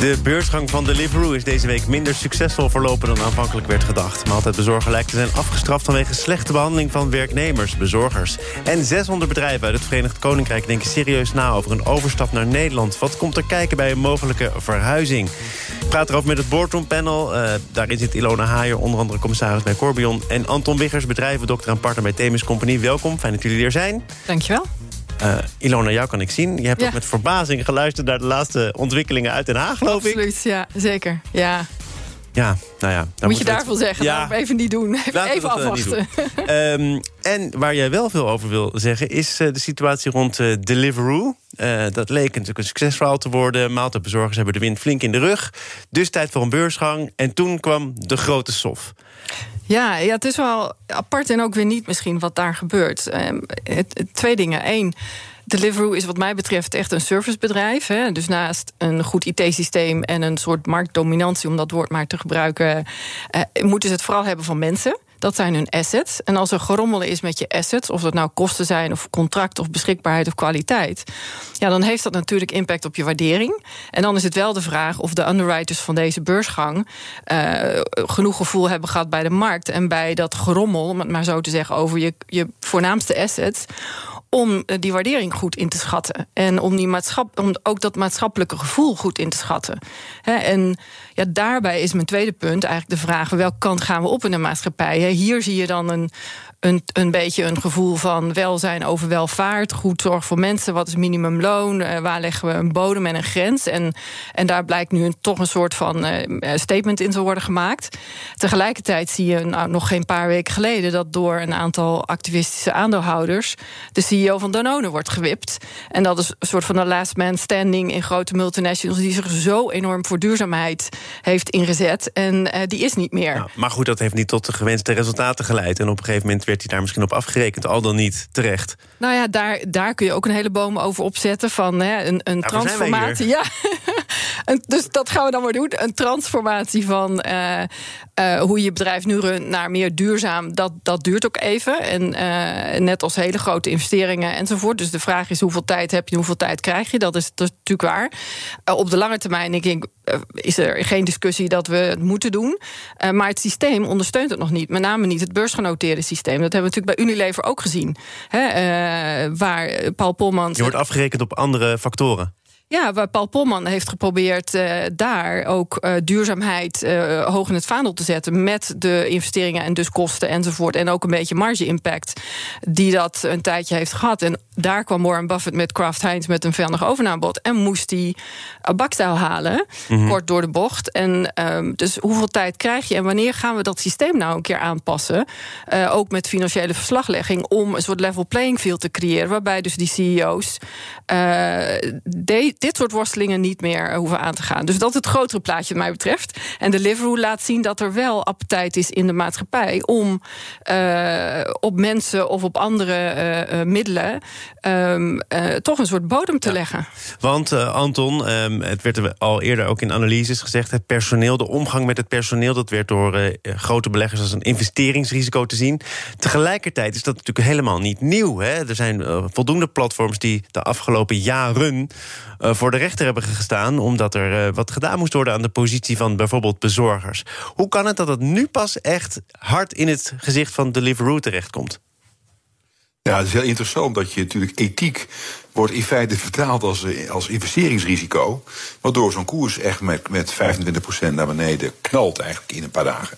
De beursgang van Deliveroo is deze week minder succesvol verlopen dan aanvankelijk werd gedacht. Maaltijdbezorger lijkt te zijn afgestraft vanwege slechte behandeling van werknemers, bezorgers. En 600 bedrijven uit het Verenigd Koninkrijk denken serieus na over een overstap naar Nederland. Wat komt er kijken bij een mogelijke verhuizing? Ik praat erover met het Boardroom Panel. Uh, daarin zit Ilona Haier, onder andere commissaris bij Corbion. En Anton Wiggers, bedrijvendokter en partner bij Themis Company. Welkom, fijn dat jullie er zijn. Dankjewel. Uh, Ilona, jou kan ik zien. Je hebt ook met verbazing geluisterd naar de laatste ontwikkelingen uit Den Haag, geloof Absoluut, ik. Absoluut, ja, zeker. Ja. Ja, nou ja. Moet je daarvoor zeggen, ja. even niet doen. Even, even afwachten. um, en waar jij wel veel over wil zeggen... is uh, de situatie rond uh, Deliveroo. Dat leek natuurlijk een succesverhaal te worden. Maaltijdbezorgers hebben de wind flink in de rug. Dus tijd voor een beursgang. En toen kwam de grote sof. Ja, ja, het is wel apart en ook weer niet misschien wat daar gebeurt. Um, het, twee dingen. Eén, Deliveroo is wat mij betreft echt een servicebedrijf. Hè? Dus naast een goed IT-systeem en een soort marktdominantie... om dat woord maar te gebruiken... Uh, moeten ze het vooral hebben van mensen. Dat zijn hun assets. En als er gerommelen is met je assets, of dat nou kosten zijn, of contract, of beschikbaarheid of kwaliteit, ja, dan heeft dat natuurlijk impact op je waardering. En dan is het wel de vraag of de underwriters van deze beursgang uh, genoeg gevoel hebben gehad bij de markt en bij dat gerommel, om het maar zo te zeggen, over je, je voornaamste assets om die waardering goed in te schatten. En om, die maatschap, om ook dat maatschappelijke gevoel goed in te schatten. En ja, daarbij is mijn tweede punt eigenlijk de vraag: welke kant gaan we op in de maatschappij? Hier zie je dan een, een, een beetje een gevoel van welzijn over welvaart, goed zorg voor mensen, wat is minimumloon, uh, waar leggen we een bodem en een grens. En, en daar blijkt nu een, toch een soort van uh, statement in te worden gemaakt. Tegelijkertijd zie je nou, nog geen paar weken geleden dat door een aantal activistische aandeelhouders de CEO van Danone wordt gewipt. En dat is een soort van de last man standing in grote multinationals die zich zo enorm voor duurzaamheid heeft ingezet. En uh, die is niet meer. Nou, maar goed, dat heeft niet tot de gewenste resultaten geleid. En op een gegeven moment werd hij daar misschien op afgerekend, al dan niet terecht. Nou ja, daar, daar kun je ook een hele boom over opzetten van hè, een, een nou, transformatie. Ja. dus dat gaan we dan maar doen. Een transformatie van uh, uh, hoe je bedrijf nu runt naar meer duurzaam. Dat, dat duurt ook even. En net als hele grote investeringen enzovoort. Dus de vraag is hoeveel tijd heb je, hoeveel tijd krijg je. Dat is, dat is natuurlijk waar. op de lange termijn denk ik, is er geen discussie dat we het moeten doen. maar het systeem ondersteunt het nog niet. Met name niet het beursgenoteerde systeem. Dat hebben we natuurlijk bij Unilever ook gezien. Hè, waar Paul Polman. Je wordt afgerekend op andere factoren. Ja, waar Paul Polman heeft geprobeerd uh, daar ook uh, duurzaamheid uh, hoog in het vaandel te zetten. Met de investeringen en dus kosten enzovoort. En ook een beetje marge-impact die dat een tijdje heeft gehad. En daar kwam Warren Buffett met Kraft Heinz met een vendig overnamebod. En moest die bakstijl halen, mm -hmm. kort door de bocht. En um, dus hoeveel tijd krijg je en wanneer gaan we dat systeem nou een keer aanpassen? ook met financiële verslaglegging om een soort level playing field te creëren. Waarbij dus die CEO's de, dit soort worstelingen niet meer hoeven aan te gaan. Dus dat is het grotere plaatje, wat mij betreft. En Deliveroo laat zien dat er wel appetijt is in de maatschappij om uh, op mensen of op andere middelen um, toch een soort bodem te ja. leggen. Want Anton, um, het werd al eerder ook in analyses gezegd: het personeel, de omgang met het personeel, dat werd door grote beleggers als een investeringsrisico te zien. Tegelijkertijd is dat natuurlijk helemaal niet nieuw. Hè? Er zijn voldoende platforms die de afgelopen jaren voor de rechter hebben gestaan... omdat er wat gedaan moest worden aan de positie van bijvoorbeeld bezorgers. Hoe kan het dat het nu pas echt hard in het gezicht van Deliveroo terechtkomt? Ja, het is heel interessant dat je natuurlijk ethiek wordt in feite vertaald als, als investeringsrisico. Waardoor zo'n koers echt met, met 25% naar beneden knalt eigenlijk in een paar dagen.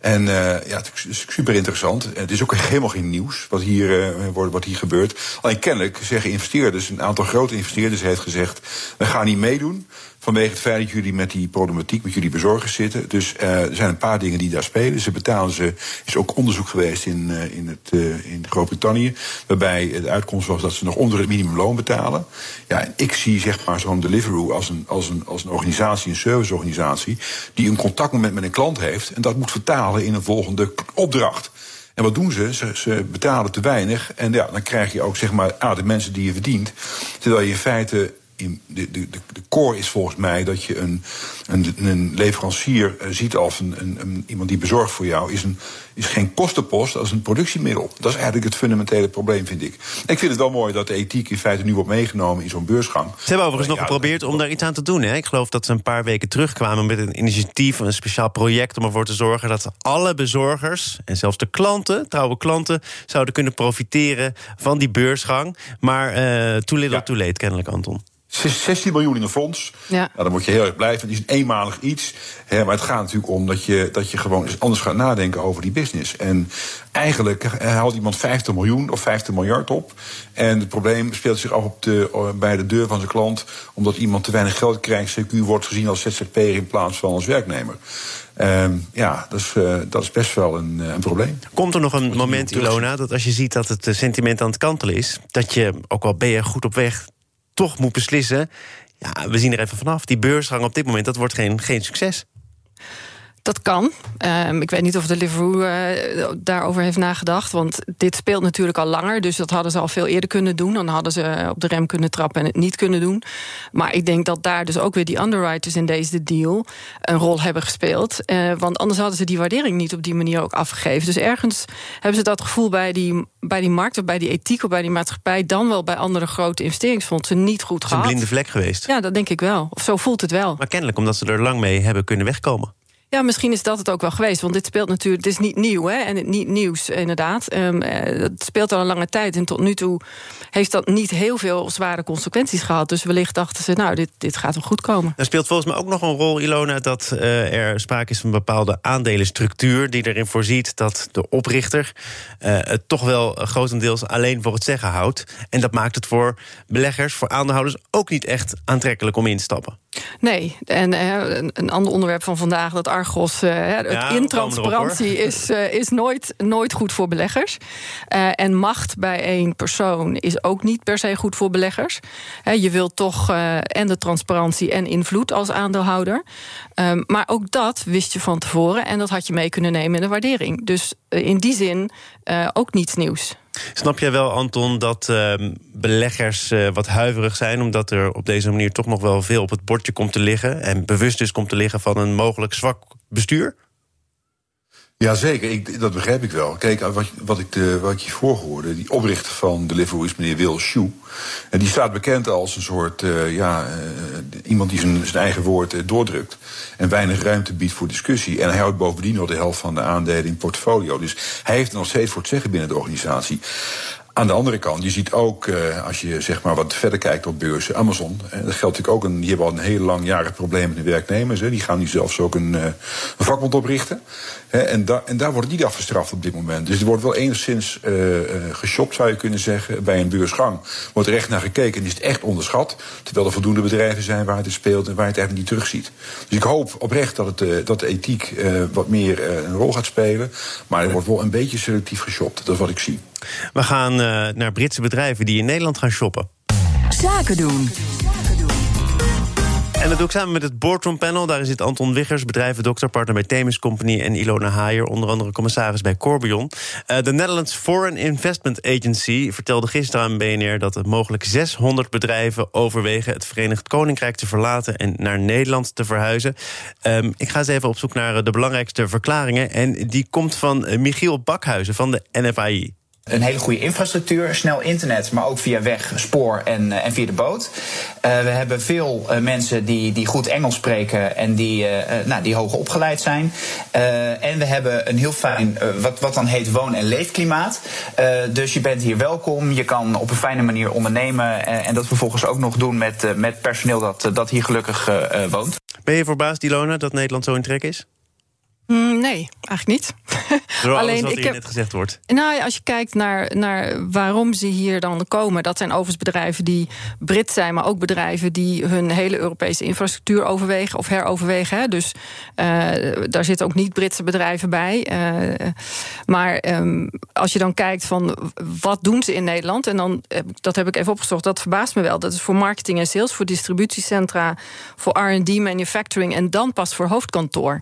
En uh, ja, het is super interessant. Het is ook helemaal geen nieuws wat hier, uh, wat hier gebeurt. Alleen kennelijk zeggen investeerders, een aantal grote investeerders heeft gezegd... we gaan niet meedoen vanwege het feit dat jullie met die problematiek, met jullie bezorgers zitten. Dus uh, er zijn een paar dingen die daar spelen. Ze betalen ze, is ook onderzoek geweest in, uh, in, het, uh, in Groot-Brittannië, waarbij de uitkomst was dat ze nog onder het minimumloon betalen. Ja, en ik zie zeg maar zo'n Deliveroo als een, als, een, als een organisatie, een serviceorganisatie, die een contactmoment met een klant heeft en dat moet vertalen in een volgende opdracht. En wat doen ze? Ze, ze betalen te weinig. En ja, dan krijg je ook zeg maar, ah, de mensen die je verdient. Terwijl je in feite in de, de, de core is volgens mij dat je een, een, een leverancier eh, ziet als een, een, iemand die bezorgt voor jou, is, een, is geen kostenpost, dat is een productiemiddel. Dat is eigenlijk het fundamentele probleem, vind ik. Ik vind het wel mooi dat de ethiek in feite nu wordt meegenomen in zo'n beursgang. Ze hebben overigens nog geprobeerd om daar iets aan te doen. Hè? Ik geloof dat ze een paar weken terugkwamen met een initiatief, een speciaal project om ervoor te zorgen dat alle bezorgers en zelfs de klanten, trouwe klanten, zouden kunnen profiteren van die beursgang. Maar uh, too little, ja. too late, kennelijk, Anton. 16 miljoen in een fonds. Ja. Nou, dan moet je heel erg blijven. Het is een eenmalig iets. Hè, maar het gaat natuurlijk om dat je, dat je gewoon eens anders gaat nadenken over die business. En eigenlijk haalt iemand 50 miljoen of 50 miljard op. En het probleem speelt zich af op de, bij de deur van zijn klant. Omdat iemand te weinig geld krijgt. CQ wordt gezien als ZZP'er in plaats van als werknemer. Um, ja, dat is, uh, dat is best wel een, een, probleem. Komt er nog een moment, Ilona, dat als je ziet dat het sentiment aan het kantelen is... dat je, ook al ben je goed op weg toch moet beslissen... ja, we zien er even vanaf. Die beursgang op dit moment, dat wordt geen, geen succes. Dat kan. Um, ik weet niet of de Deliveroo uh, daarover heeft nagedacht. Want dit speelt natuurlijk al langer. Dus dat hadden ze al veel eerder kunnen doen. Dan hadden ze op de rem kunnen trappen en het niet kunnen doen. Maar ik denk dat daar dus ook weer die underwriters in deze deal een rol hebben gespeeld. Uh, want anders hadden ze die waardering niet op die manier ook afgegeven. Dus ergens hebben ze dat gevoel bij die, bij die markt of bij die ethiek of bij die maatschappij. dan wel bij andere grote investeringsfondsen niet goed gehad. Het is een blinde vlek geweest. Ja, dat denk ik wel. Of zo voelt het wel. Maar kennelijk omdat ze er lang mee hebben kunnen wegkomen. Ja, misschien is dat het ook wel geweest. Want dit speelt natuurlijk, het is niet nieuw, hè? En het niet nieuws, inderdaad. Um, het speelt al een lange tijd. En tot nu toe heeft dat niet heel veel zware consequenties gehad. Dus wellicht dachten ze, nou, dit, dit gaat wel goed komen. Er speelt volgens mij ook nog een rol, Ilona, dat uh, er sprake is van een bepaalde aandelenstructuur. die erin voorziet dat de oprichter uh, het toch wel grotendeels alleen voor het zeggen houdt. En dat maakt het voor beleggers, voor aandeelhouders ook niet echt aantrekkelijk om in te stappen. Nee, en uh, een ander onderwerp van vandaag, dat Argos, uh, ja, intransparantie is, uh, is nooit, nooit goed voor beleggers. en macht bij één persoon is ook niet per se goed voor beleggers. je wilt toch en de transparantie en invloed als aandeelhouder. Um, maar ook dat wist je van tevoren en dat had je mee kunnen nemen in de waardering. Dus in die zin ook niets nieuws. Snap jij wel, Anton, dat uh, beleggers uh, wat huiverig zijn... omdat er op deze manier toch nog wel veel op het bordje komt te liggen... en bewust is komt te liggen van een mogelijk zwak bestuur? Jazeker, ik, dat begrijp ik wel. Kijk, wat, wat, ik de, wat je voorhoorde, die oprichter van Deliveroo is meneer Will Shoe. En die staat bekend als een soort, uh, ja, uh, iemand die zijn, zijn eigen woord doordrukt. En weinig ruimte biedt voor discussie. En hij houdt bovendien nog de helft van de aandelen in portfolio. Dus hij heeft nog steeds voor het zeggen binnen de organisatie. Aan de andere kant, je ziet ook, uh, als je zeg maar wat verder kijkt op beurzen, Amazon. Dat geldt natuurlijk ook, een, die hebben al een heel langjarig probleem met de werknemers. Hè. Die gaan nu zelfs ook een, een vakbond oprichten. Hè. En, da en daar wordt niet afgestraft op dit moment. Dus er wordt wel enigszins geshopt, zou je kunnen zeggen, bij een beursgang. Wordt er naar gekeken en is het echt onderschat. Terwijl er voldoende bedrijven zijn waar het in speelt en waar je het eigenlijk niet terugziet. Dus ik hoop oprecht dat, het, dat de ethiek wat meer een rol gaat spelen. Maar er wordt wel een beetje selectief geshopt. Dat is wat ik zie. We gaan uh, naar Britse bedrijven die in Nederland gaan shoppen. Zaken doen. En dat doe ik samen met het Boardroom Panel. Daar zit Anton Wiggers, bedrijvendokter, partner bij Themis Company... en Ilona Haier, onder andere commissaris bij Corbion. Uh, de Netherlands Foreign Investment Agency vertelde gisteren aan BNR... dat er mogelijk 600 bedrijven overwegen het Verenigd Koninkrijk te verlaten... en naar Nederland te verhuizen. Um, ik ga eens even op zoek naar de belangrijkste verklaringen. En die komt van Michiel Bakhuizen van de NFAI een hele goede infrastructuur, snel internet, maar ook via weg, spoor en, eh, en via de boot. Uh, we hebben veel uh, mensen die, die goed Engels spreken en die, uh, nou, die hoog opgeleid zijn. en we hebben een heel fijn, wat, wat dan heet woon- en leefklimaat. dus je bent hier welkom, je kan op een fijne manier ondernemen. en dat vervolgens ook nog doen met, met personeel dat, dat hier gelukkig woont. Ben je verbaasd, Dilona, dat Nederland zo in trek is? Mm, nee, eigenlijk niet. Alleen, wat ik heb, net gezegd wordt. Nou, als je kijkt naar, naar waarom ze hier dan komen, dat zijn overigens bedrijven die Brit zijn, maar ook bedrijven die hun hele Europese infrastructuur overwegen of heroverwegen. Hè. Dus uh, daar zitten ook niet Britse bedrijven bij. Uh, maar um, als je dan kijkt van wat doen ze in Nederland, en dan dat heb ik even opgezocht, dat verbaast me wel. Dat is voor marketing en sales, voor distributiecentra, voor RD, manufacturing en dan pas voor hoofdkantoor.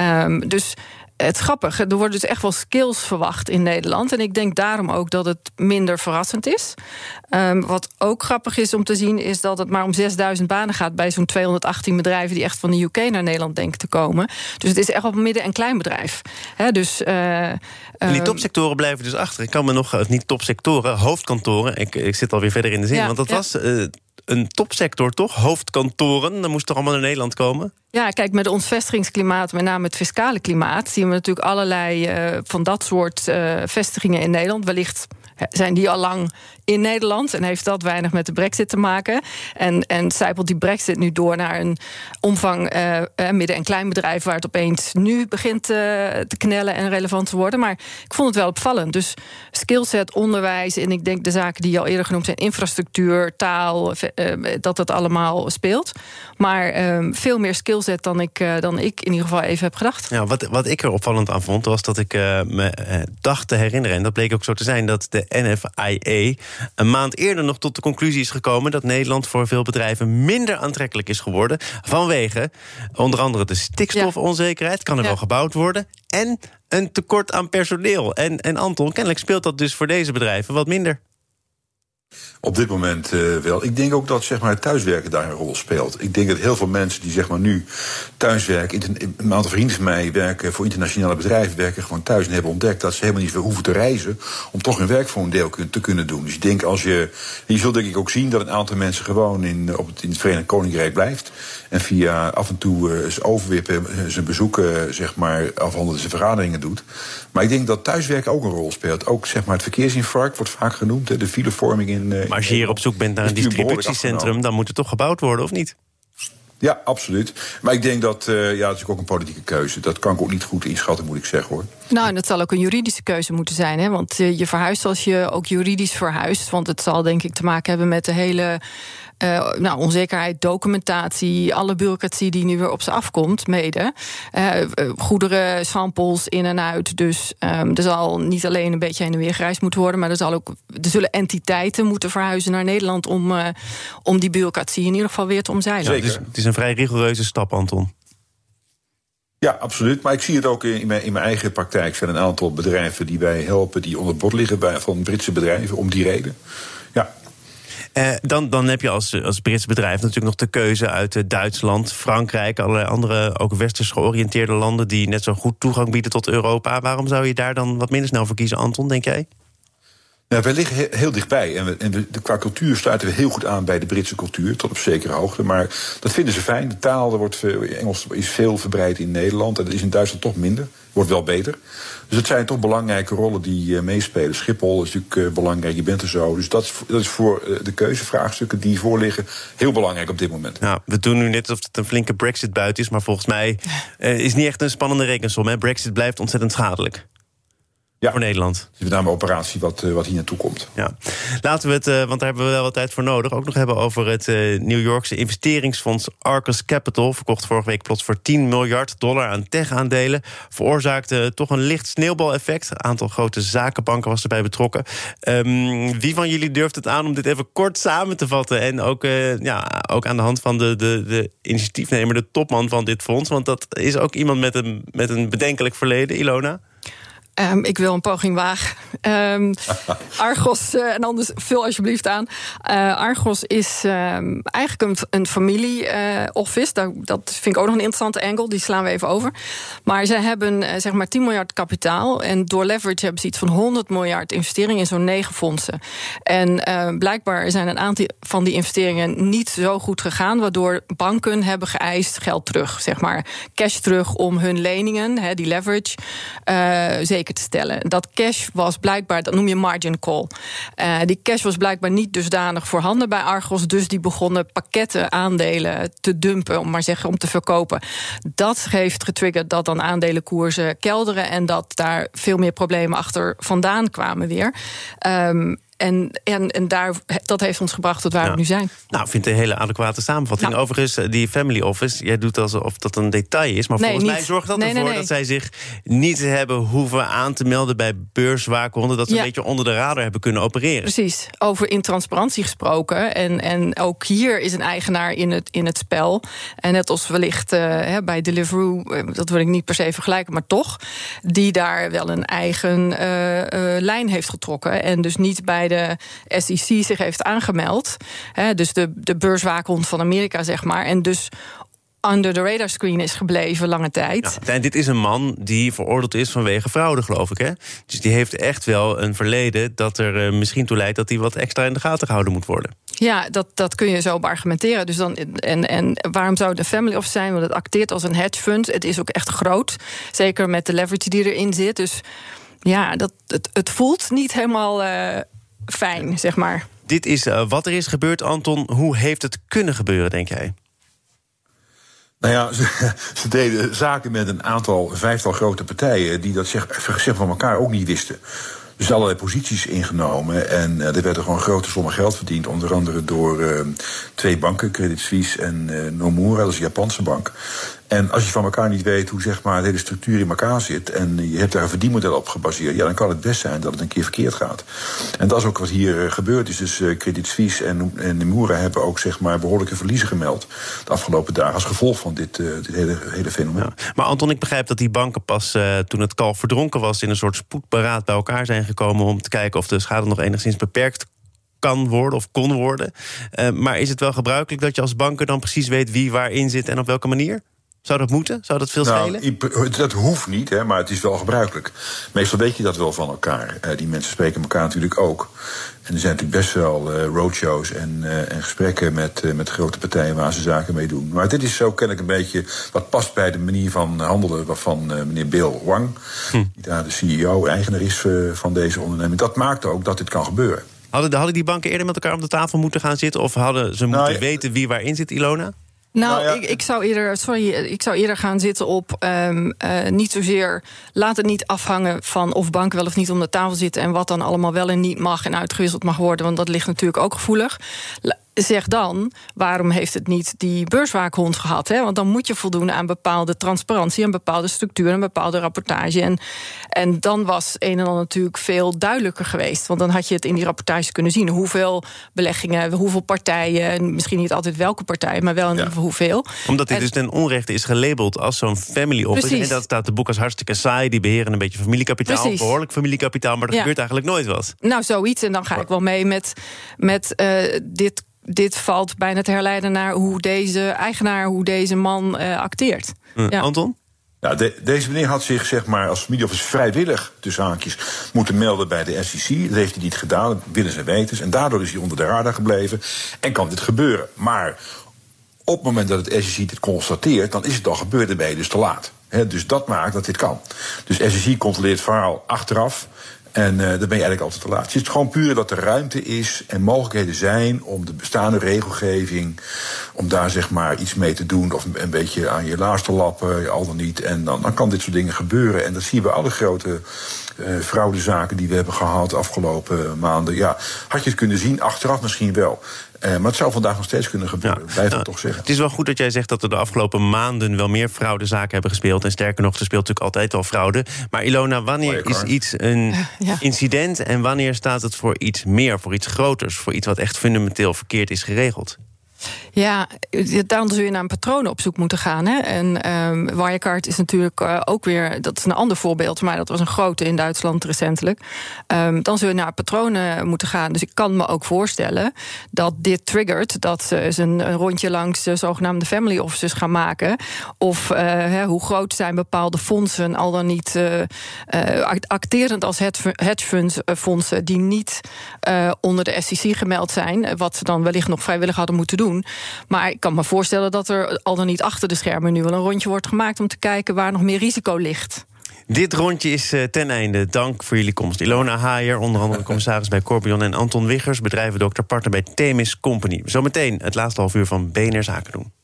Um, dus het is grappig. Er worden dus echt wel skills verwacht in Nederland. En ik denk daarom ook dat het minder verrassend is. Um, wat ook grappig is om te zien, is dat het maar om 6000 banen gaat bij zo'n 218 bedrijven die echt van de UK naar Nederland denken te komen. Dus het is echt op midden- en kleinbedrijf. He, dus, uh, en die ehm, topsectoren blijven dus achter. Ik kan me nog, niet topsectoren, hoofdkantoren. Ik, ik zit alweer verder in de zin. Ja, want dat was uh, een topsector, toch? Hoofdkantoren, dat moest toch allemaal naar Nederland komen? Ja, kijk, met ons vestigingsklimaat, met name het fiscale klimaat... zien we natuurlijk allerlei uh, van dat soort uh, vestigingen in Nederland. Wellicht zijn die al lang in Nederland en heeft dat weinig met de brexit te maken. En, en zijpelt die brexit nu door naar een omvang uh, midden- en kleinbedrijf... waar het opeens nu begint uh, te knellen en relevant te worden. Maar ik vond het wel opvallend. Dus skillset, onderwijs en ik denk de zaken die al eerder genoemd zijn... infrastructuur, taal, dat dat allemaal speelt. Maar ehm, veel meer skillset dan ik, dan ik in ieder geval even heb gedacht. Ja, wat, wat ik er opvallend aan vond, was dat ik me dacht te herinneren... en dat bleek ook zo te zijn, dat de NFIA een maand eerder nog tot de conclusie is gekomen dat Nederland voor veel bedrijven minder aantrekkelijk is geworden. Vanwege onder andere de stikstofonzekerheid, kan er wel gebouwd worden. En een tekort aan personeel. En, en Anton, kennelijk speelt dat dus voor deze bedrijven wat minder. Op dit moment uh, wel. Ik denk ook dat zeg maar, thuiswerken daar een rol speelt. Ik denk dat heel veel mensen die zeg maar, nu thuiswerken... een aantal vrienden van mij werken voor internationale bedrijven... werken gewoon thuis en hebben ontdekt dat ze helemaal niet hoeven te reizen... om toch hun werk voor een deel te kunnen doen. Dus ik denk als je... Je zult denk ik ook zien dat een aantal mensen gewoon in, op het, in het Verenigd Koninkrijk blijft... en via af en toe uh, zijn overwippen, eh, zijn bezoeken, zeg maar, afhandelen zijn vergaderingen doet. Maar ik denk dat thuiswerken ook een rol speelt. Ook zeg maar, het verkeersinfarct wordt vaak genoemd, de filevorming in maar als je hier op zoek bent naar een distributiecentrum... dan moet het toch gebouwd worden, of niet? Ja, absoluut. Maar ik denk dat, uh, ja, dat is ook een politieke keuze. Dat kan ik ook niet goed inschatten, moet ik zeggen hoor. Nou, en dat zal ook een juridische keuze moeten zijn. Hè? Want uh, je verhuist als je ook juridisch verhuist. Want het zal denk ik te maken hebben met de hele uh, nou, onzekerheid, documentatie, alle bureaucratie die nu weer op ze afkomt, mede. Uh, goederen, samples in en uit. Dus um, er zal niet alleen een beetje heen en weer gereisd moeten worden, maar er, zal ook, er zullen entiteiten moeten verhuizen naar Nederland om, uh, om die bureaucratie in ieder geval weer te omzeilen. Zeker. Dus het is een vrij rigoureuze stap, Anton. Ja, absoluut. Maar ik zie het ook in mijn, in mijn eigen praktijk. Er zijn een aantal bedrijven die wij helpen, die onder het bord liggen bij, van Britse bedrijven, om die reden. Eh, dan, dan heb je als, als Brits bedrijf natuurlijk nog de keuze uit uh, Duitsland, Frankrijk, allerlei andere ook westers georiënteerde landen die net zo goed toegang bieden tot Europa. Waarom zou je daar dan wat minder snel voor kiezen, Anton, denk jij? Nou, wij liggen heel dichtbij. En, en qua cultuur sluiten we heel goed aan bij de Britse cultuur, tot op zekere hoogte. Maar dat vinden ze fijn. De taal, er wordt, Engels is veel verbreid in Nederland. En dat is in Duitsland toch minder. Wordt wel beter. Dus het zijn toch belangrijke rollen die uh, meespelen. Schiphol is natuurlijk uh, belangrijk, je bent er zo. Dus dat is, dat is voor uh, de keuzevraagstukken die voorliggen heel belangrijk op dit moment. Nou, we doen nu net alsof het een flinke Brexit buiten is. Maar volgens mij is niet echt een spannende rekensom. Hè? Brexit blijft ontzettend schadelijk ja. voor Nederland. Met name operatie wat, uh, wat hier naartoe komt. Ja. Laten we het, uh, want daar hebben we wel wat tijd voor nodig... ook nog hebben over het uh, New Yorkse investeringsfonds Arcus Capital... verkocht vorige week plots voor 10 miljard dollar aan tech-aandelen... veroorzaakte toch een licht sneeuwbaleffect. Een aantal grote zakenbanken was erbij betrokken. Um, wie van jullie durft het aan om dit even kort samen te vatten... en ook, ja, ook aan de hand van de, de, de initiatiefnemer, de topman van dit fonds... want dat is ook iemand met een, met een bedenkelijk verleden, Ilona... Um, ik wil een poging wagen. Um, Argos, uh, en anders vul alsjeblieft aan. Uh, Argos is um, eigenlijk een, een familie-office. Uh, dat, dat vind ik ook nog een interessante angle. Die slaan we even over. Maar ze hebben zeg maar 10 miljard kapitaal. En door leverage hebben ze iets van 100 miljard investeringen in zo'n negen fondsen. En blijkbaar zijn een aantal van die investeringen niet zo goed gegaan. Waardoor banken hebben geëist geld terug. Zeg maar cash terug om hun leningen, he, die leverage, zeker te stellen. Dat cash was blijkbaar, dat noem je margin call. Uh, die cash was blijkbaar niet dusdanig voorhanden bij Argos. Dus die begonnen pakketten aandelen te dumpen, om maar zeggen, om te verkopen. Dat heeft getriggerd dat dan aandelenkoersen kelderen en dat daar veel meer problemen achter vandaan kwamen weer. Um, en, en, en daar, dat heeft ons gebracht tot waar we nu zijn. Nou, ik vind het een hele adequate samenvatting. Nou. Overigens, eh, die family office, jij doet alsof dat een detail is... maar volgens mij zorgt dat ervoor dat zij zich niet hebben hoeven aan te melden... bij beurswaakhonden, dat ze een beetje onder de radar hebben kunnen opereren. Precies, over intransparantie gesproken. En, en ook hier is een eigenaar in het, in het spel. En net als wellicht uh, bij Deliveroo, dat wil ik niet per se vergelijken... maar toch, die daar wel een eigen uh, uh, lijn heeft getrokken... en dus niet bij de SEC zich heeft aangemeld. Hè, dus de, de beurswaakhond van Amerika, zeg maar. En dus under the radar screen is gebleven lange tijd. Ja, en dit is een man die veroordeeld is vanwege fraude, geloof ik. Hè? Dus die heeft echt wel een verleden dat er uh, misschien toe leidt... dat hij wat extra in de gaten gehouden moet worden. Ja, dat, dat kun je zo argumenteren. Dus dan, en, en waarom zou het een family office zijn? Want het acteert als een hedge fund. Het is ook echt groot. Zeker met de leverage die erin zit. Dus ja, dat, het, het voelt niet helemaal uh, fijn, zeg maar. Dit is uh, wat er is gebeurd, Anton. Hoe heeft het kunnen gebeuren, denk jij? Nou ja, ze, ze, deden zaken met een aantal, vijftal grote partijen... die dat zeg, zeg van elkaar ook niet wisten. Dus allerlei posities ingenomen. En uh, er werden gewoon grote sommen geld verdiend. Onder andere door uh, twee banken, Credit Suisse en uh, Nomura, dat is een Japanse bank. En als je van elkaar niet weet hoe zeg maar, de hele structuur in elkaar zit... en je hebt daar een verdienmodel op gebaseerd... ja, dan kan het best zijn dat het een keer verkeerd gaat. En dat is ook wat hier gebeurd is. Dus Credit Suisse en, en hebben ook zeg maar, behoorlijke verliezen gemeld... de afgelopen dagen als gevolg van dit, dit hele, hele fenomeen. Ja. Maar Anton, ik begrijp dat die banken pas toen het kalf verdronken was... in een soort spoedberaad bij elkaar zijn gekomen... om te kijken of de schade nog enigszins beperkt kan worden of kon worden. Maar is het wel gebruikelijk dat je als banker dan precies weet wie waarin zit en op welke manier? Zou dat moeten? Zou dat veel nou, schelen? Dat hoeft niet, hè, maar het is wel gebruikelijk. Meestal weet je dat wel van elkaar. Uh, die mensen spreken elkaar natuurlijk ook. En er zijn natuurlijk best wel uh, roadshows en, uh, en gesprekken met, met grote partijen waar ze zaken mee doen. Maar dit is zo kennelijk een beetje wat past bij de manier van handelen van meneer Bill Wang, hm. die daar de CEO, eigenaar is van deze onderneming. Dat maakt ook dat dit kan gebeuren. Hadden, hadden die banken eerder met elkaar om de tafel moeten gaan zitten? Of hadden ze moeten nou, weten wie waarin zit, Ilona? Nou, nou ja. ik, ik, zou eerder, sorry, ik zou eerder gaan zitten op um, uh, niet zozeer. Laat het niet afhangen van of banken wel of niet om de tafel zitten en wat dan allemaal wel en niet mag en uitgewisseld mag worden, want dat ligt natuurlijk ook gevoelig. Zeg dan, waarom heeft het niet die beurswaakhond gehad? Hè? Want dan moet je voldoen aan bepaalde transparantie... een bepaalde structuur, een bepaalde rapportage. En, en dan was een en ander natuurlijk veel duidelijker geweest. Want dan had je het in die rapportage kunnen zien. Hoeveel beleggingen, hoeveel partijen... misschien niet altijd welke partij, maar wel geval hoeveel. Omdat dit en, dus ten onrechte is gelabeld als zo'n family office. Precies. En dat staat de boek als hartstikke saai. Die beheren een beetje familiekapitaal, Precies. behoorlijk familiekapitaal... maar er Ja. gebeurt eigenlijk nooit wat. Nou, zoiets. En dan ga ik wel mee met, met uh, dit dit valt bijna te herleiden naar hoe deze eigenaar, hoe deze man uh, acteert. Uh, ja. Anton? Nou, de, deze meneer had zich zeg maar, als familieoffice vrijwillig tussen haakjes moeten melden bij de SEC. Dat heeft hij niet gedaan, dat willen ze weten. En daardoor is hij onder de radar gebleven en kan dit gebeuren. Maar op het moment dat het SEC dit constateert, dan is het al gebeurd en ben je dus te laat. He, dus dat maakt dat dit kan. Dus SEC controleert het verhaal achteraf. En uh, dan ben je eigenlijk altijd te laat. Het is gewoon puur dat er ruimte is en mogelijkheden zijn om de bestaande regelgeving, om daar zeg maar iets mee te doen of een beetje aan je laars te lappen, al dan niet. En dan, dan kan dit soort dingen gebeuren. En dat zie je bij alle grote uh, fraudezaken die we hebben gehad de afgelopen maanden. Ja, had je het kunnen zien, achteraf misschien wel. Uh, maar het zou vandaag nog steeds kunnen gebeuren, ja. blijf ik nou, toch zeggen. Het is wel goed dat jij zegt dat er de afgelopen maanden wel meer fraudezaken hebben gespeeld. En sterker nog, er speelt natuurlijk altijd al fraude. Maar Ilona, wanneer is iets een ja. incident en wanneer staat het voor iets meer, voor iets groters, voor iets wat echt fundamenteel verkeerd is geregeld? Ja, dan zul je naar een patroon op zoek moeten gaan. Hè? En um, Wirecard is natuurlijk uh, ook weer, dat is een ander voorbeeld, maar dat was een grote in Duitsland recentelijk. Um, dan zul je naar patronen moeten gaan. Dus ik kan me ook voorstellen dat dit triggert dat ze een, rondje langs de zogenaamde family offices gaan maken. Of uh, hè, hoe groot zijn bepaalde fondsen, al dan niet uh, acterend als hedge fondsen die niet onder de SEC gemeld zijn, wat ze dan wellicht nog vrijwillig hadden moeten doen. Maar ik kan me voorstellen dat er al dan niet achter de schermen nu wel een rondje wordt gemaakt om te kijken waar nog meer risico ligt. Dit rondje is uh, ten einde. Dank voor jullie komst. Ilona Haier, onder andere commissaris bij Corbion... en Anton Wiggers, bedrijvendokter, partner bij Themis Company. Zometeen het laatste half uur van BNR Zaken doen.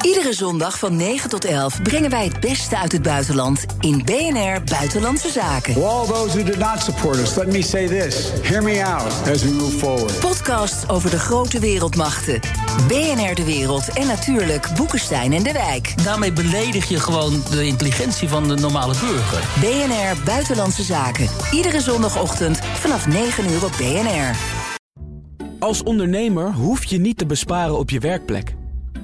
Iedere zondag van 9 tot 11 brengen wij het beste uit het buitenland in BNR Buitenlandse Zaken. To all those who did not support us, let me say this. Hear me out as we move forward. Podcasts over de grote wereldmachten. BNR De Wereld en natuurlijk Boekenstein en de Wijk. Daarmee beledig je gewoon de intelligentie van de normale burger. BNR Buitenlandse Zaken. Iedere zondagochtend vanaf 9 uur op BNR. Als ondernemer hoef je niet te besparen op je werkplek.